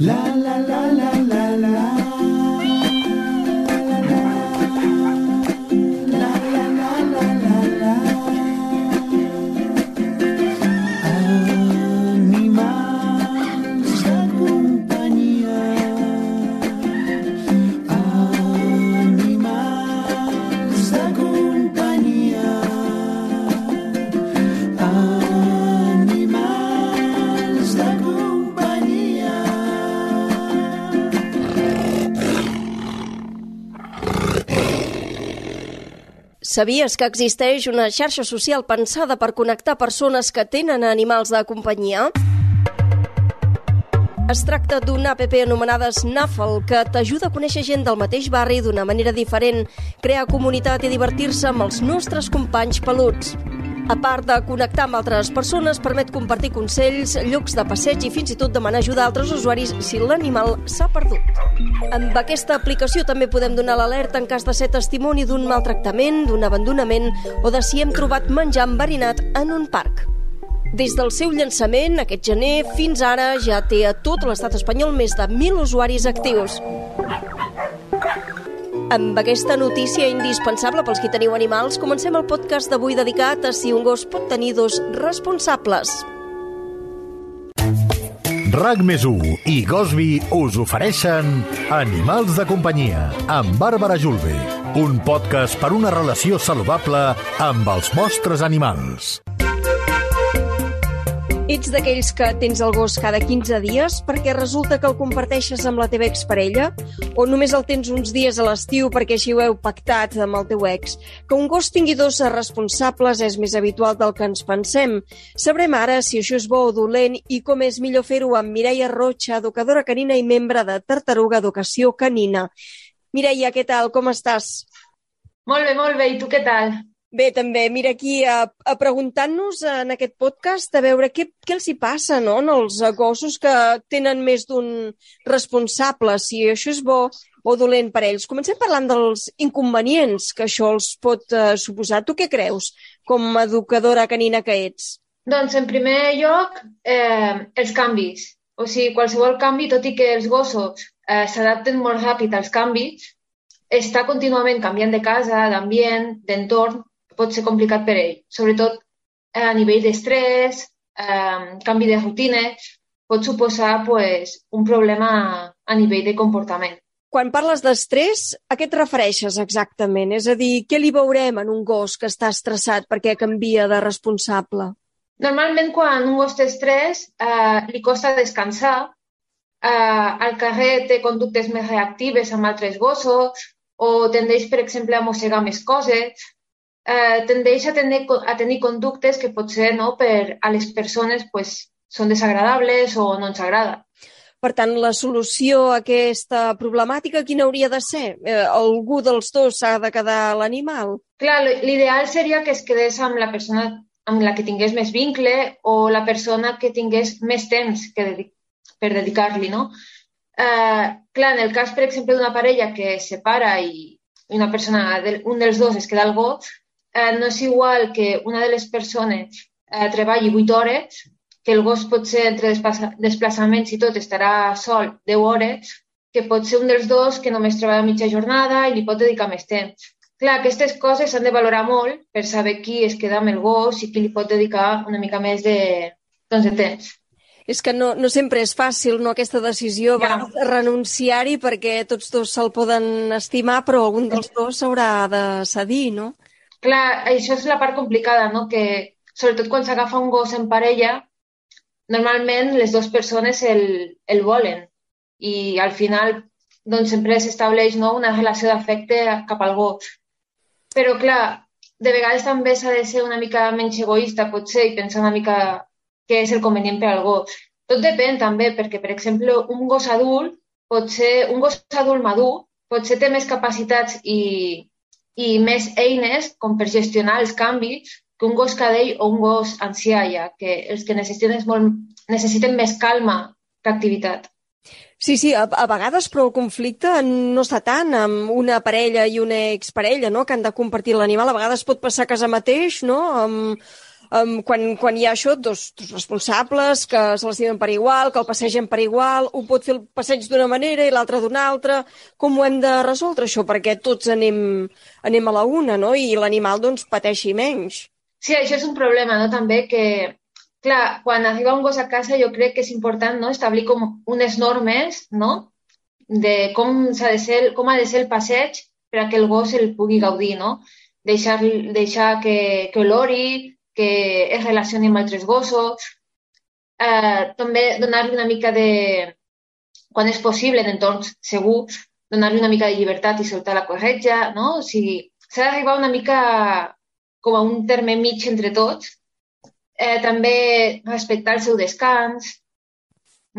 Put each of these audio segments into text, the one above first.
Animals Sabies que existeix una xarxa social pensada per connectar persones que tenen animals de companyia? Es tracta d'una app anomenada Snuffle que t'ajuda a conèixer gent del mateix barri d'una manera diferent, crear comunitat i divertir-se amb els nostres companys peluts. A part de connectar amb altres persones, permet compartir consells, llocs de passeig i fins i tot demanar ajuda a altres usuaris si l'animal s'ha perdut. Amb aquesta aplicació també podem donar l'alerta en cas de ser testimoni d'un maltractament, d'un abandonament o de si hem trobat menjar enverinat en un parc. Des del seu llançament, aquest gener, fins ara ja té a tot l'estat espanyol més de 1.000 usuaris actius. Amb aquesta notícia indispensable pels qui teniu animals, comencem el podcast d'avui dedicat a si un gos pot tenir dos responsables. RAC més i Gosby us ofereixen Animals de companyia amb Bàrbara Julve, un podcast per una relació saludable amb els vostres animals. Ets d'aquells que tens el gos cada 15 dies perquè resulta que el comparteixes amb la teva exparella? O només el tens uns dies a l'estiu perquè així ho heu pactat amb el teu ex? Que un gos tingui dos responsables és més habitual del que ens pensem. Sabrem ara si això és bo o dolent i com és millor fer-ho amb Mireia Rocha, educadora canina i membre de Tartaruga Educació Canina. Mireia, què tal? Com estàs? Molt bé, molt bé. I tu què tal? Bé, també, mira aquí a, a preguntant-nos en aquest podcast a veure què, què els hi passa no? en els gossos que tenen més d'un responsable, si això és bo o dolent per ells. Comencem parlant dels inconvenients que això els pot eh, suposar. Tu què creus, com a educadora canina que ets? Doncs, en primer lloc, eh, els canvis. O sigui, qualsevol canvi, tot i que els gossos eh, s'adapten molt ràpid als canvis, està contínuament canviant de casa, d'ambient, d'entorn, pot ser complicat per ell. Sobretot eh, a nivell d'estrès, eh, canvi de rutines, pot suposar pues, un problema a nivell de comportament. Quan parles d'estrès, a què et refereixes exactament? És a dir, què li veurem en un gos que està estressat perquè canvia de responsable? Normalment, quan un gos té estrès, eh, li costa descansar, eh, al carrer té conductes més reactives amb altres gossos o tendeix, per exemple, a mossegar més coses, eh, tendeix a tenir, a tenir conductes que potser no, per a les persones pues, són desagradables o no ens agrada. Per tant, la solució a aquesta problemàtica quina hauria de ser? Eh, algú dels dos s'ha de quedar l'animal? Clar, l'ideal seria que es quedés amb la persona amb la que tingués més vincle o la persona que tingués més temps que dedic per dedicar-li, no? Eh, clar, en el cas, per exemple, d'una parella que es separa i una persona, un dels dos es queda al gos, eh, no és igual que una de les persones eh, treballi 8 hores, que el gos pot ser entre desplaçaments i tot estarà sol 10 hores, que pot ser un dels dos que només treballa mitja jornada i li pot dedicar més temps. Clar, aquestes coses s'han de valorar molt per saber qui es queda amb el gos i qui li pot dedicar una mica més de, doncs, de temps. És que no, no sempre és fàcil no, aquesta decisió ja. renunciar-hi perquè tots dos se'l poden estimar, però algun dels dos s'haurà de cedir, no? Clar, això és la part complicada, no? que sobretot quan s'agafa un gos en parella, normalment les dues persones el, el volen i al final doncs, sempre s'estableix no, una relació d'afecte cap al gos. Però, clar, de vegades també s'ha de ser una mica menys egoista, potser, i pensar una mica què és el convenient per al gos. Tot depèn també, perquè, per exemple, un gos adult, potser un gos adult madur, potser té més capacitats i, i més eines com per gestionar els canvis que un gos cadell o un gos ancià, ja que els que necessiten, molt, necessiten més calma que activitat. Sí, sí, a, a vegades, però el conflicte no està tant amb una parella i una exparella, no?, que han de compartir l'animal. A vegades pot passar a casa mateix, no?, amb, um, quan, quan hi ha això, dos, dos responsables que se l'estimen per igual, que el passegen per igual, un pot fer el passeig d'una manera i l'altre d'una altra, com ho hem de resoldre això? Perquè tots anem, anem a la una, no? I l'animal, doncs, pateixi menys. Sí, això és un problema, no? També que, clar, quan arriba un gos a casa jo crec que és important no? establir com unes normes, no? De com, ha de ser, com ha de ser el passeig per a que el gos el pugui gaudir, no? Deixar, deixar que, que olori, que es relacioni amb altres gossos, eh, també donar-li una mica de, quan és possible, en entorns segurs, donar-li una mica de llibertat i soltar la corretja, no? O sigui, s'ha d'arribar una mica com a un terme mig entre tots. Eh, també respectar el seu descans,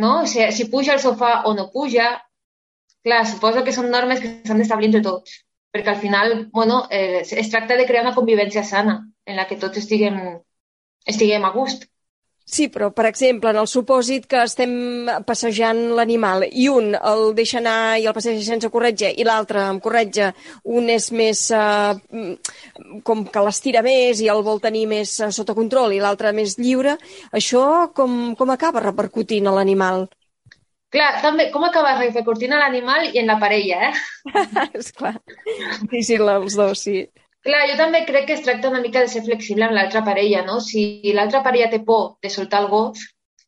no? Si, si puja al sofà o no puja. Clar, suposo que són normes que s'han d'establir entre tots, perquè al final, bueno, eh, es tracta de crear una convivència sana en la que tots estiguem, estiguem a gust. Sí, però, per exemple, en el supòsit que estem passejant l'animal i un el deixa anar i el passeja sense corretge i l'altre amb corretge, un és més eh, com que l'estira més i el vol tenir més eh, sota control i l'altre més lliure, això com, com acaba repercutint a l'animal? Clar, també, com acaba repercutint a l'animal i en la parella, eh? Esclar, difícil els dos, sí. Clar, jo també crec que es tracta una mica de ser flexible amb l'altra parella, no? Si l'altra parella té por de soltar el gos,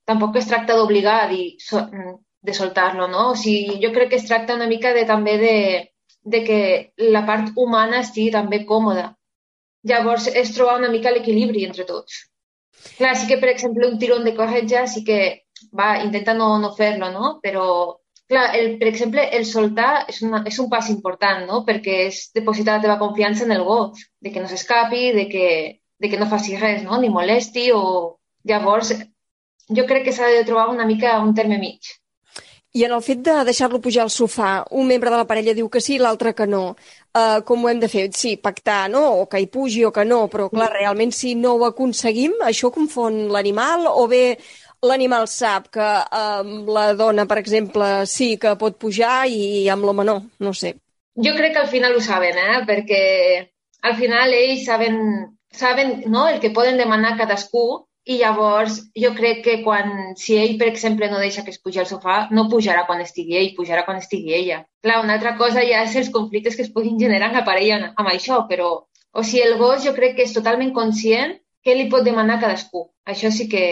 tampoc es tracta d'obligar a dir so, de soltar-lo, no? O sigui, jo crec que es tracta una mica de també de, de que la part humana estigui també còmoda. Llavors, és trobar una mica l'equilibri entre tots. Clar, sí que, per exemple, un tirón de corretja sí que va, intenta no, no fer-lo, no? Però Clar, el, per exemple, el soltar és, una, és un pas important, no? Perquè és depositar la teva confiança en el gos, de que no s'escapi, de, que, de que no faci res, no? Ni molesti o... Llavors, jo crec que s'ha de trobar una mica un terme mig. I en el fet de deixar-lo pujar al sofà, un membre de la parella diu que sí, l'altre que no. Uh, com ho hem de fer? Sí, pactar, no? O que hi pugi o que no, però clar, realment si no ho aconseguim, això confon l'animal o bé l'animal sap que amb la dona, per exemple, sí que pot pujar i amb l'home no, no sé. Jo crec que al final ho saben, eh? perquè al final ells saben, saben no? el que poden demanar cadascú i llavors jo crec que quan, si ell, per exemple, no deixa que es pugi al sofà, no pujarà quan estigui ell, pujarà quan estigui ella. Clar, una altra cosa ja és els conflictes que es puguin generar en la parella amb això, però o sigui, el gos jo crec que és totalment conscient què li pot demanar cadascú. Això sí que,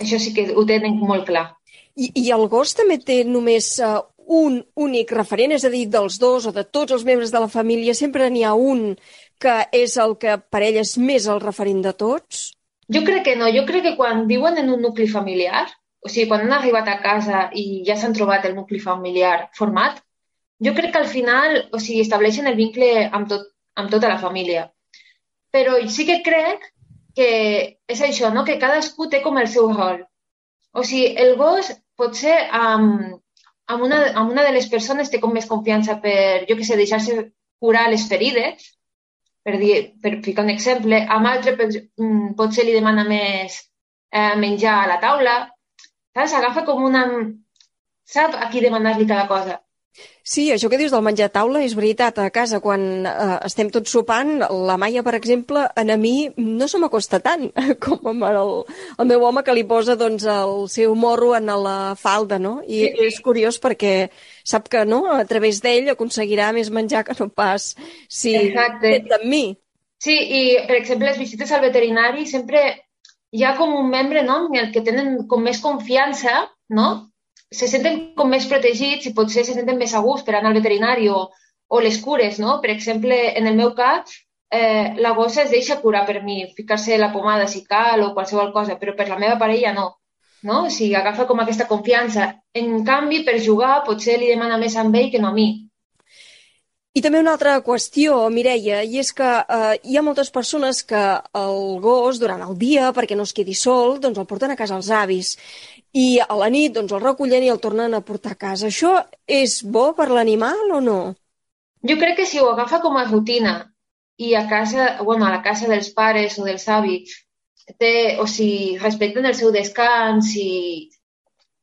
això sí que ho tenen molt clar. I, i el gos també té només uh, un únic referent, és a dir, dels dos o de tots els membres de la família, sempre n'hi ha un que és el que per ell és més el referent de tots? Jo crec que no. Jo crec que quan viuen en un nucli familiar, o sigui, quan han arribat a casa i ja s'han trobat el nucli familiar format, jo crec que al final, o sigui, estableixen el vincle amb, tot, amb tota la família. Però sí que crec que és això, no? que cadascú té com el seu rol. O sigui, el gos potser amb, amb, una, amb una de les persones té com més confiança per, jo que sé, deixar-se curar les ferides, per, dir, per ficar un exemple. Amb altre mm, potser li demana més eh, menjar a la taula. Saps? Agafa com una... Sap a qui demanar-li cada cosa. Sí, això que dius del menjar a taula és veritat. A casa, quan eh, estem tots sopant, la Maia, per exemple, en a mi no se m'acosta tant com amb el, el meu home que li posa doncs, el seu morro en la falda, no? I sí. és curiós perquè sap que no, a través d'ell aconseguirà més menjar que no pas si Exacte. amb mi. Sí, i per exemple, les visites al veterinari sempre hi ha com un membre no, en el que tenen com més confiança, no? Se senten com més protegits i potser se senten més a gust per anar al veterinari o, o les cures, no? Per exemple, en el meu cas, eh, la gossa es deixa curar per mi, ficar-se la pomada si cal o qualsevol cosa, però per la meva parella no. no? O sigui, agafa com aquesta confiança. En canvi, per jugar, potser li demana més a ell que no a mi. I també una altra qüestió, Mireia, i és que eh, hi ha moltes persones que el gos, durant el dia, perquè no es quedi sol, doncs el porten a casa els avis i a la nit doncs, el recullen i el tornen a portar a casa. Això és bo per l'animal o no? Jo crec que si ho agafa com a rutina i a casa, bueno, a la casa dels pares o dels avis, té, o si respecten el seu descans i,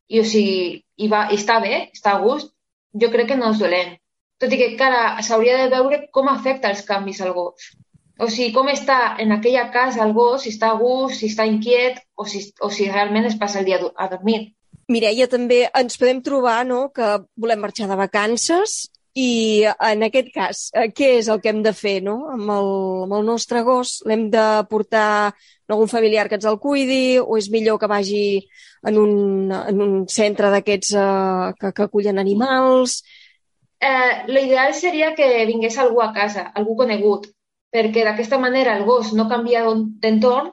i o sigui, i va, i està bé, està a gust, jo crec que no és dolent. Tot i que, cara, s'hauria de veure com afecta els canvis al gos. O sigui, com està en aquella casa el gos, si està a gust, si està inquiet o si, o si realment es passa el dia a do- a dormir. Mireia, també ens podem trobar no, que volem marxar de vacances i en aquest cas, eh, què és el que hem de fer no? amb, el, amb el nostre gos? L'hem de portar a algun familiar que ens el cuidi o és millor que vagi en un, en un centre d'aquests eh, que, que acullen animals? Eh, L'ideal seria que vingués algú a casa, algú conegut, perquè d'aquesta manera el gos no canvia d'entorn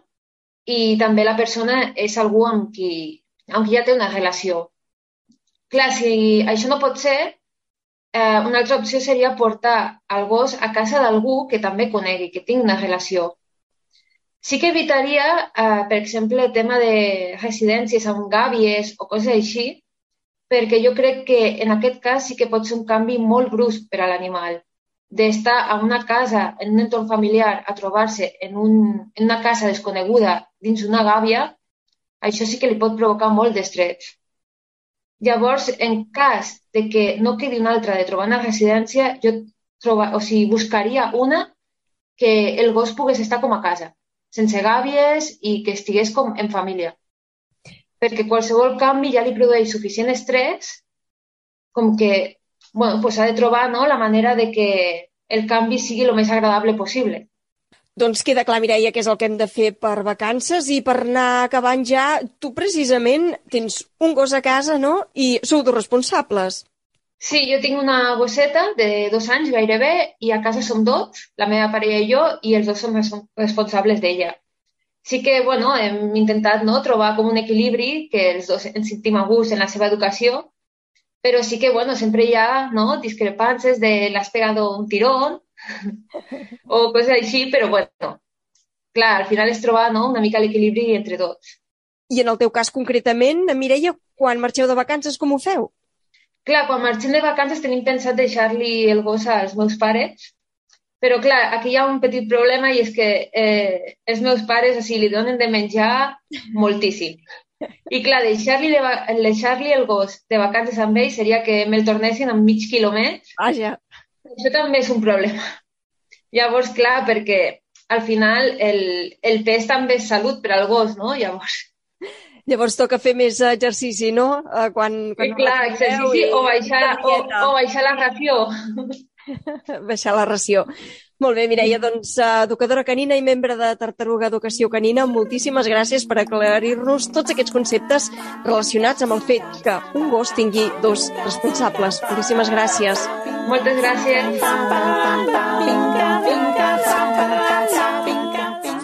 i també la persona és algú amb qui, amb qui ja té una relació. Clar, si això no pot ser, eh, una altra opció seria portar el gos a casa d'algú que també conegui, que tingui una relació. Sí que evitaria, eh, per exemple, el tema de residències amb gàbies o coses així, perquè jo crec que en aquest cas sí que pot ser un canvi molt brusc per a l'animal. D'estar a una casa, en un entorn familiar, a trobar-se en, un, en una casa desconeguda dins una gàbia, això sí que li pot provocar molt d'estrès. Llavors, en cas de que no quedi una altra de trobar una residència, jo troba, o sigui, buscaria una que el gos pogués estar com a casa, sense gàbies i que estigués com en família. Perquè qualsevol canvi ja li produeix suficient estrès com que bueno, pues ha de trobar no, la manera de que el canvi sigui el més agradable possible. Doncs queda clar, Mireia, què és el que hem de fer per vacances i per anar acabant ja, tu precisament tens un gos a casa, no? I sou dos responsables. Sí, jo tinc una gosseta de dos anys gairebé i a casa som dos, la meva parella i jo, i els dos som res- responsables d'ella. Sí que, bueno, hem intentat no, trobar com un equilibri, que els dos ens sentim a gust en la seva educació, però sí que, bueno, sempre hi ha no, discrepàncies de l'has pegado un tirón o coses així, però, bueno, clar, al final és trobar no, una mica l'equilibri entre tots. I en el teu cas concretament, Mireia, quan marxeu de vacances, com ho feu? Clar, quan marxem de vacances tenim pensat deixar-li el gos als meus pares, però clar, aquí hi ha un petit problema i és que eh, els meus pares o sigui, li donen de menjar moltíssim. I clar, deixar-li de deixar el gos de vacances amb ell seria que me'l tornessin amb mig quilo més. Vaja. Això també és un problema. Llavors, clar, perquè al final el, el pes també és salut per al gos, no? Llavors, Llavors toca fer més exercici, no? Eh, Quan, quan clar, exercici o baixar, o, o baixar la ració. baixar la ració. Molt bé, Mireia, doncs eh, educadora canina i membre de Tartaruga Educació Canina, moltíssimes gràcies per aclarir-nos tots aquests conceptes relacionats amb el fet que un gos tingui dos responsables. Moltíssimes gràcies. Moltes gràcies.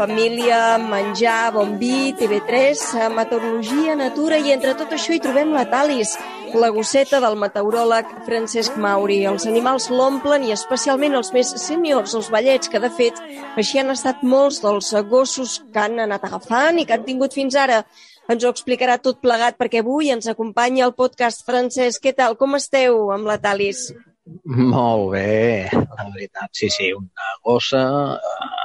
Família, menjar, bon vi, TV3, meteorologia, natura i entre tot això hi trobem la Talis, la gosseta del meteoròleg Francesc Mauri. Els animals l'omplen i especialment els més seniors, els vellets, que de fet així han estat molts dels gossos que han anat agafant i que han tingut fins ara. Ens ho explicarà tot plegat perquè avui ens acompanya el podcast Francesc. Què tal? Com esteu amb la Talis? Molt bé, la veritat, sí, sí, una gossa, eh,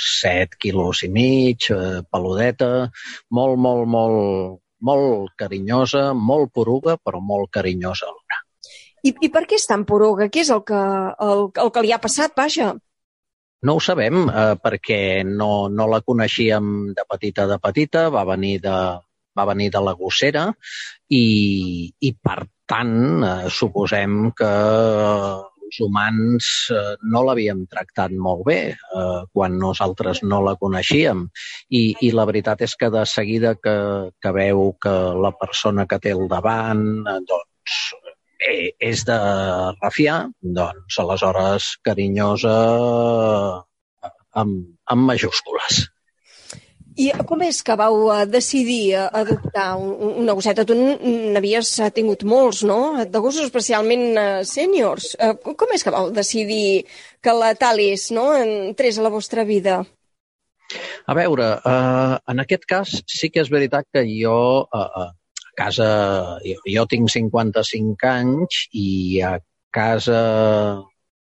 7 quilos i mig, eh, peludeta, molt, molt, molt, molt carinyosa, molt poruga, però molt carinyosa alhora. I, I per què és tan poruga? Què és el que, el, el que li ha passat, vaja? No ho sabem, eh, perquè no, no la coneixíem de petita de petita, va venir de, va venir de la gossera i, i per tant, eh, suposem que els humans eh, no l'havíem tractat molt bé eh, quan nosaltres no la coneixíem. I, I la veritat és que de seguida que, que veu que la persona que té al davant eh, doncs, eh, és de refiar, doncs aleshores carinyosa eh, amb, amb majúscules. I com és que vau eh, decidir eh, adoptar un, un- una gosseta? Tu n'havies eh, tingut molts, no? De gossos especialment sèniors. Com és que vau decidir que la Talis no, entrés a la vostra vida? A veure, en aquest cas sí que és veritat que jo a casa, jo, jo tinc 55 anys i a casa,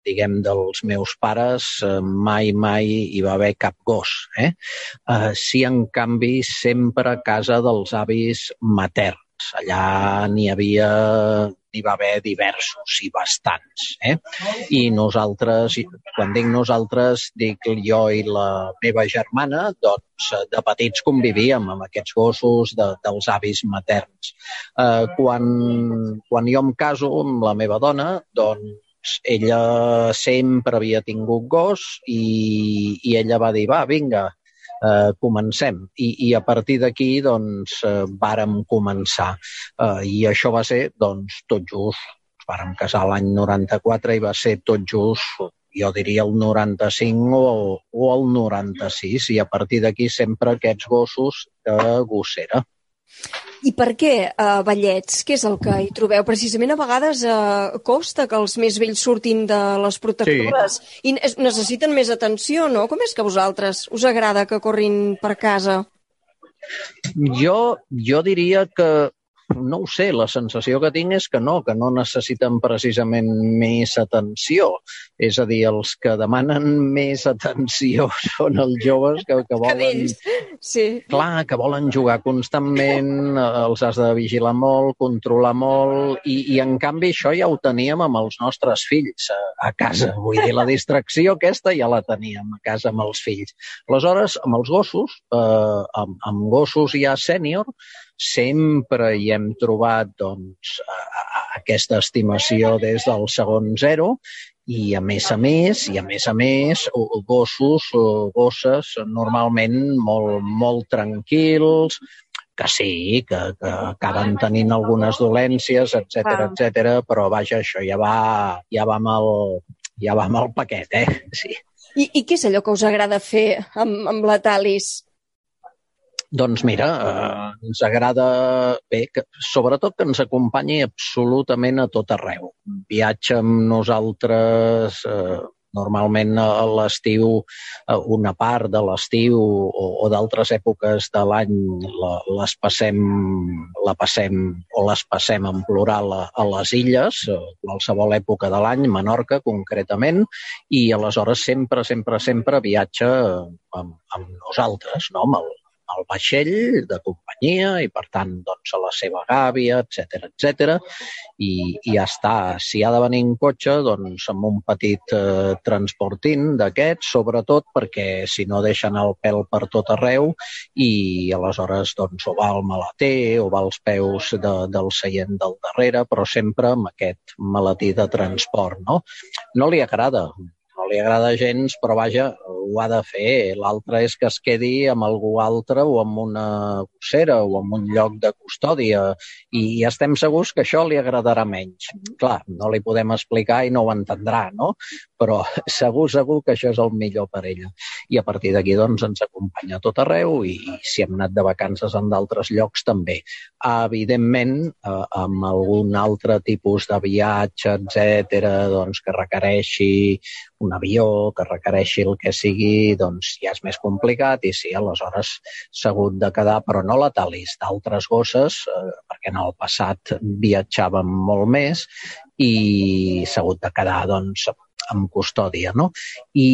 diguem, dels meus pares eh, mai, mai hi va haver cap gos. Eh? Eh, sí, en canvi, sempre a casa dels avis materns. Allà n'hi havia n'hi va haver diversos i bastants. Eh? I nosaltres, quan dic nosaltres, dic jo i la meva germana, doncs de petits convivíem amb aquests gossos de, dels avis materns. Eh, quan, quan jo em caso amb la meva dona, doncs ella sempre havia tingut gos i, i ella va dir, va, vinga, eh, comencem. I, I a partir d'aquí, doncs, eh, vàrem començar. Eh, I això va ser, doncs, tot just, vàrem casar l'any 94 i va ser tot just jo diria el 95 o, o el 96 i a partir d'aquí sempre aquests gossos de gossera. I per què uh, ballets? Què és el que hi trobeu? Precisament a vegades uh, costa que els més vells surtin de les protectores sí. i necessiten més atenció, no? Com és que a vosaltres us agrada que corrin per casa? Jo, jo diria que no ho sé, la sensació que tinc és que no, que no necessiten precisament més atenció. És a dir, els que demanen més atenció són els joves que, que volen... Sí. Clar, que volen jugar constantment, els has de vigilar molt, controlar molt, i, i en canvi això ja ho teníem amb els nostres fills a, a casa. Vull dir, la distracció aquesta ja la teníem a casa amb els fills. Aleshores, amb els gossos, eh, amb, amb gossos ja sènior, sempre hi hem trobat doncs, aquesta estimació des del segon zero i a més a més, i a més a més, gossos gosses normalment molt, molt tranquils, que sí, que, que acaben tenint algunes dolències, etc etc, però vaja, això ja va, ja va amb el, ja va amb el paquet, eh? Sí. I, I què és allò que us agrada fer amb, amb la Talis? Doncs mira, eh, ens agrada bé, que, sobretot que ens acompanyi absolutament a tot arreu. Viatja amb nosaltres eh, normalment a l'estiu, una part de l'estiu o, o d'altres èpoques de l'any la, les passem, la passem o les passem en plural a, a les illes, a qualsevol època de l'any, Menorca concretament, i aleshores sempre, sempre, sempre viatja amb, amb nosaltres, no? amb, el, al vaixell de companyia i, per tant, doncs, a la seva gàbia, etc etc. I, I ja està. Si ha de venir en cotxe, doncs amb un petit eh, transportint d'aquests, sobretot perquè si no deixen el pèl per tot arreu i aleshores doncs, o va al maleter o va als peus de, del seient del darrere, però sempre amb aquest maletí de transport. No, no li agrada li agrada gens, però vaja, ho ha de fer. L'altre és que es quedi amb algú altre o amb una gossera o amb un lloc de custòdia i estem segurs que això li agradarà menys. Clar, no li podem explicar i no ho entendrà, no? Però segur, segur que això és el millor per ella. I a partir d'aquí, doncs, ens acompanya a tot arreu i si hem anat de vacances en d'altres llocs, també. Evidentment, eh, amb algun altre tipus de viatge, etc, doncs, que requereixi un avió, que requereixi el que sigui, doncs ja és més complicat i sí, aleshores s'ha hagut de quedar, però no la talis d'altres gosses, eh, perquè en el passat viatjàvem molt més i s'ha hagut de quedar doncs, amb custòdia, no? I,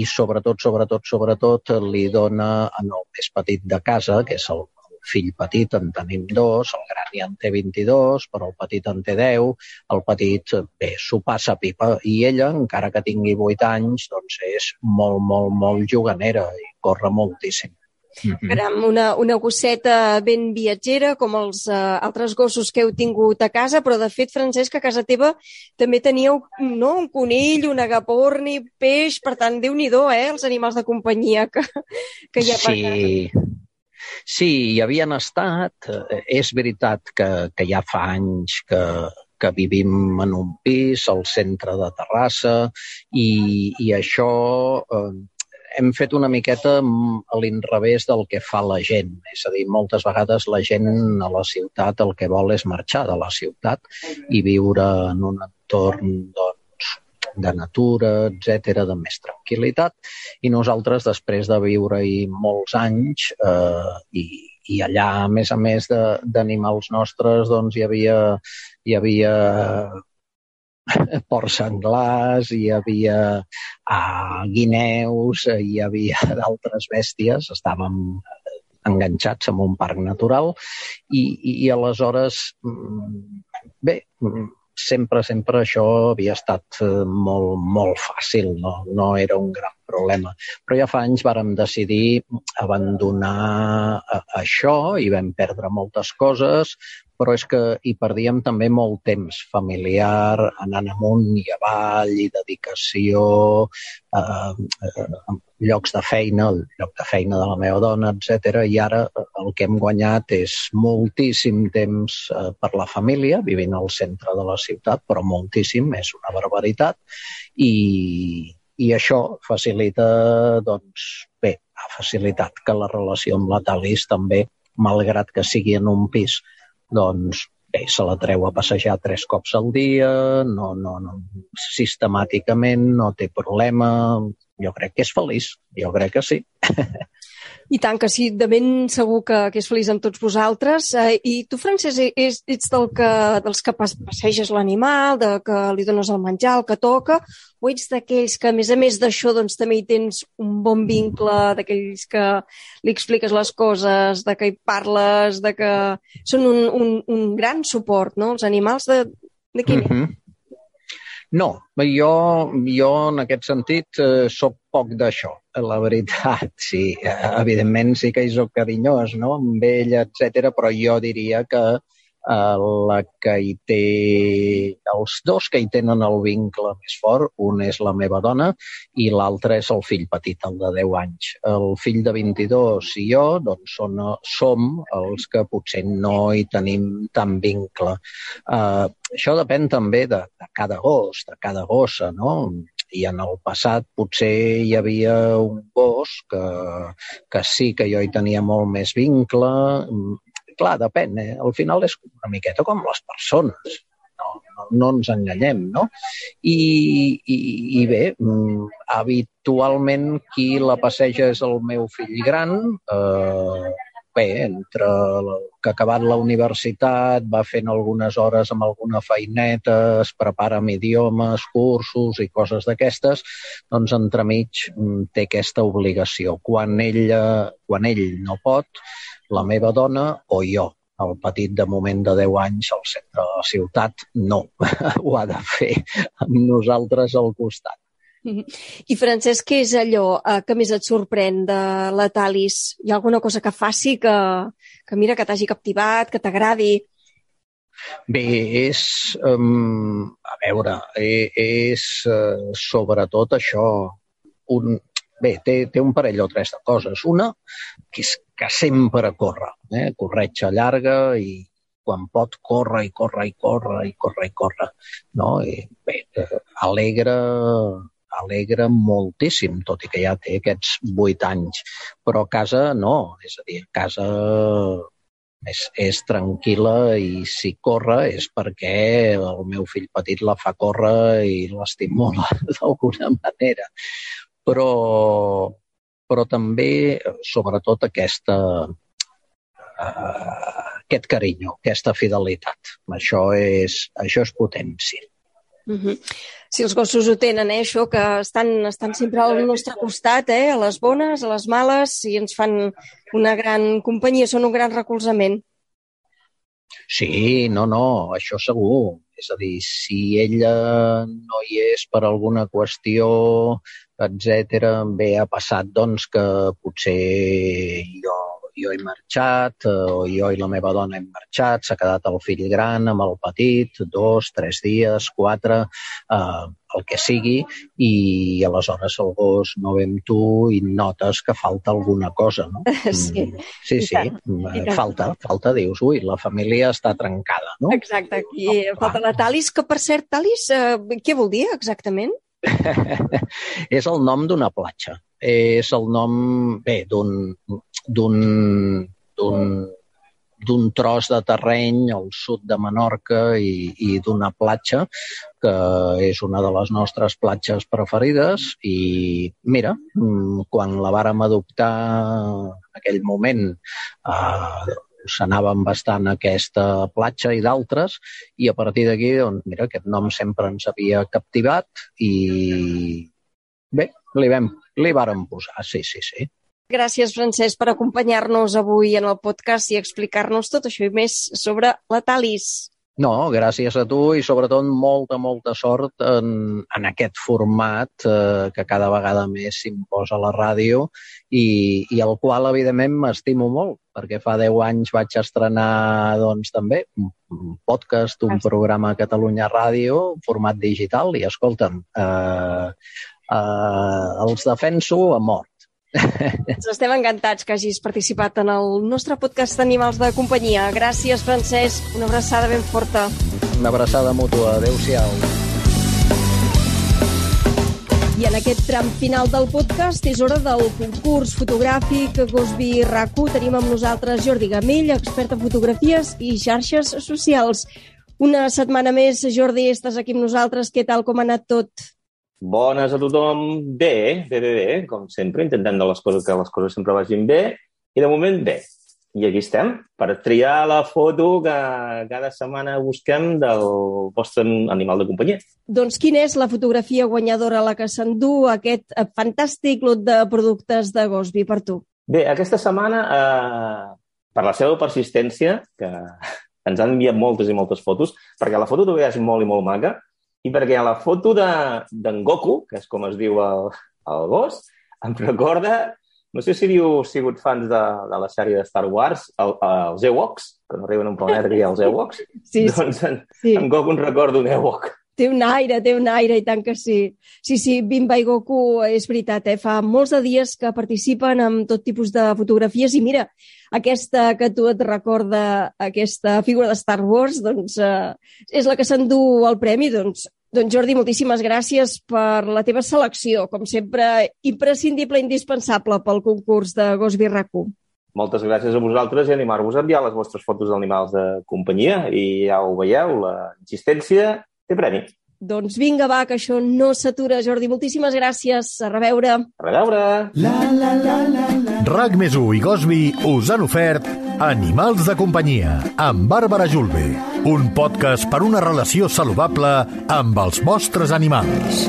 i sobretot, sobretot, sobretot li dona en el més petit de casa, que és el fill petit en tenim dos, el gran ja en té 22, però el petit en té 10, el petit, bé, s'ho passa pipa, i ella, encara que tingui 8 anys, doncs és molt, molt, molt juganera i corre moltíssim. Mm -hmm. Caram, una, una gosseta ben viatgera, com els uh, altres gossos que heu tingut a casa, però de fet, Francesc, a casa teva també teníeu no, un conill, un agaporni, peix, per tant, déu nhi eh, els animals de companyia que, que hi ha per sí. casa. Sí, hi havien estat. És veritat que, que ja fa anys que, que vivim en un pis al centre de Terrassa i, i això eh, hem fet una miqueta a l'inrevés del que fa la gent. És a dir, moltes vegades la gent a la ciutat el que vol és marxar de la ciutat i viure en un entorn doncs, de natura, etc, de més tranquil·litat. I nosaltres, després de viure-hi molts anys eh, i, i allà, a més a més d'animals nostres, doncs hi havia, hi havia porcs senglars, hi havia ah, guineus, hi havia d'altres bèsties, estàvem enganxats en un parc natural i, i, i aleshores, mm, bé, mm, sempre, sempre això havia estat eh, molt, molt fàcil, no, no era un gran problema. Però ja fa anys vàrem decidir abandonar eh, això i vam perdre moltes coses, però és que hi perdíem també molt temps familiar, anant amunt i avall, i dedicació, eh, eh, llocs de feina, el lloc de feina de la meva dona, etc. I ara el que hem guanyat és moltíssim temps eh, per la família, vivint al centre de la ciutat, però moltíssim, és una barbaritat, i, i això facilita, doncs, bé, ha facilitat que la relació amb la Talis també, malgrat que sigui en un pis, doncs bé, se la treu a passejar tres cops al dia, no, no, no, sistemàticament, no té problema, jo crec que és feliç, jo crec que sí. I tant que sí, de ben segur que, que és feliç amb tots vosaltres. Eh, I tu, Francesc, ets, ets del que, dels que passeges l'animal, de que li dones el menjar, el que toca, o ets d'aquells que, a més a més d'això, doncs, també hi tens un bon vincle, d'aquells que li expliques les coses, de que hi parles, de que són un, un, un gran suport, no?, els animals de, de quin? Mm -hmm. No, jo, jo en aquest sentit eh, sóc poc d'això, la veritat, sí. Eh, evidentment sí que hi soc carinyós, no?, amb ell, etc. però jo diria que la que hi té... Els dos que hi tenen el vincle més fort, un és la meva dona i l'altre és el fill petit, el de 10 anys. El fill de 22 i jo doncs, són, som els que potser no hi tenim tan vincle. Eh, això depèn també de, de cada gos, de cada gossa, no? i en el passat potser hi havia un gos que, que sí que jo hi tenia molt més vincle, clar, depèn. Eh? Al final és una miqueta com les persones. No, no, no ens enganyem, no? I, i, i bé, mm, habitualment qui la passeja és el meu fill gran. Eh, bé, entre que ha acabat la universitat, va fent algunes hores amb alguna feineta, es prepara amb idiomes, cursos i coses d'aquestes, doncs entremig mm, té aquesta obligació. Quan ell, quan ell no pot, la meva dona o jo. El petit de moment de 10 anys al centre de la ciutat no, ho ha de fer amb nosaltres al costat. I Francesc, què és allò eh, que més et sorprèn de la Talis? Hi ha alguna cosa que faci que, que mira, que t'hagi captivat, que t'agradi? Bé, és, um, a veure, eh, és uh, sobretot això, un, Bé, té, té un parell o tres de coses. Una, que és que sempre corre, eh? corretja llarga i quan pot corre i corre i corre i corre i corre. No? I, bé, eh, alegra, alegra moltíssim, tot i que ja té aquests vuit anys. Però a casa no, és a dir, a casa és, és tranquil·la i si corre és perquè el meu fill petit la fa córrer i l'estimula d'alguna manera però, però també, sobretot, aquesta, uh, aquest carinyo, aquesta fidelitat. Això és, això és potència. Mm -hmm. Si els gossos ho tenen, eh, això, que estan, estan sempre al nostre costat, eh, a les bones, a les males, i ens fan una gran companyia, són un gran recolzament. Sí, no, no, això segur. És a dir, si ella no hi és per alguna qüestió etc. Bé, ha passat doncs, que potser jo, jo he marxat, eh, o jo i la meva dona hem marxat, s'ha quedat el fill gran amb el petit, dos, tres dies, quatre, eh, el que sigui, i aleshores el gos no ve amb tu i notes que falta alguna cosa, no? Sí, mm, sí, sí mm, falta, falta, dius, ui, la família està trencada, no? Exacte, aquí no, falta la Talis, que per cert, Talis, eh, què vol dir exactament? és el nom d'una platja. És el nom, bé, d'un d'un d'un tros de terreny al sud de Menorca i, i d'una platja que és una de les nostres platges preferides i mira, mm, quan la vàrem adoptar en aquell moment eh, s'anaven bastant a aquesta platja i d'altres, i a partir d'aquí, doncs, mira, aquest nom sempre ens havia captivat i bé, li, vam, li vàrem posar, sí, sí, sí. Gràcies, Francesc, per acompanyar-nos avui en el podcast i explicar-nos tot això i més sobre la Talis. No, gràcies a tu i sobretot molta, molta sort en, en aquest format eh, que cada vegada més s'imposa a la ràdio i, i el qual, evidentment, m'estimo molt, perquè fa 10 anys vaig estrenar, doncs, també un podcast, un programa a Catalunya Ràdio, format digital, i, escolta'm, eh, eh, els defenso a mort. Ens estem encantats que hagis participat en el nostre podcast d'Animals de Companyia. Gràcies, Francesc. Una abraçada ben forta. Una abraçada mútua. Adéu-siau. I en aquest tram final del podcast és hora del concurs fotogràfic Gosby RAC1. Tenim amb nosaltres Jordi Gamell, expert en fotografies i xarxes socials. Una setmana més, Jordi, estàs aquí amb nosaltres. Què tal, com ha anat tot? Bones a tothom. Bé, bé, bé, bé, com sempre, intentant de les coses que les coses sempre vagin bé. I de moment, bé. I aquí estem, per triar la foto que cada setmana busquem del vostre animal de companyia. Doncs quina és la fotografia guanyadora, la que s'endú aquest fantàstic lot de productes de Gosby per tu? Bé, aquesta setmana, eh, per la seva persistència, que ens han enviat moltes i moltes fotos, perquè la foto també és molt i molt maca, i perquè a la foto d'en de, Goku, que és com es diu el, el gos, em recorda no sé si heu sigut fans de, de la sèrie de Star Wars, el, els Ewoks, que no arriben a un planeta que hi ha els Ewoks. Sí, doncs en, sí. en Goku en recorda un Ewok. Té un aire, té un aire, i tant que sí. Sí, sí, Bimba i Goku, és veritat, eh? fa molts de dies que participen en tot tipus de fotografies i mira, aquesta que tu et recorda, aquesta figura de Star Wars, doncs eh, és la que s'endú el premi, doncs doncs Jordi, moltíssimes gràcies per la teva selecció, com sempre, imprescindible, indispensable pel concurs de Gosby RAC1. Moltes gràcies a vosaltres i animar-vos a enviar les vostres fotos d'animals de companyia i ja ho veieu, la insistència té premi. Doncs vinga, va, que això no s'atura, Jordi. Moltíssimes gràcies. A reveure. A reveure. La la la la la. RAC més i Gosby us han ofert Animals de companyia amb Bàrbara Julve, un podcast per una relació saludable amb els vostres animals.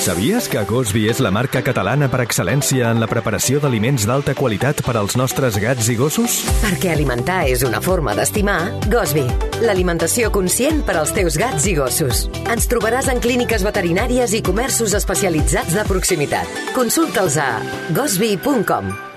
Sabies que Gosby és la marca catalana per excel·lència en la preparació d'aliments d'alta qualitat per als nostres gats i gossos? Perquè alimentar és una forma d'estimar, Gosby, l'alimentació conscient per als teus gats i gossos. Ens trobaràs en clíniques veterinàries i comerços especialitzats de proximitat. Consulta'ls a gosby.com.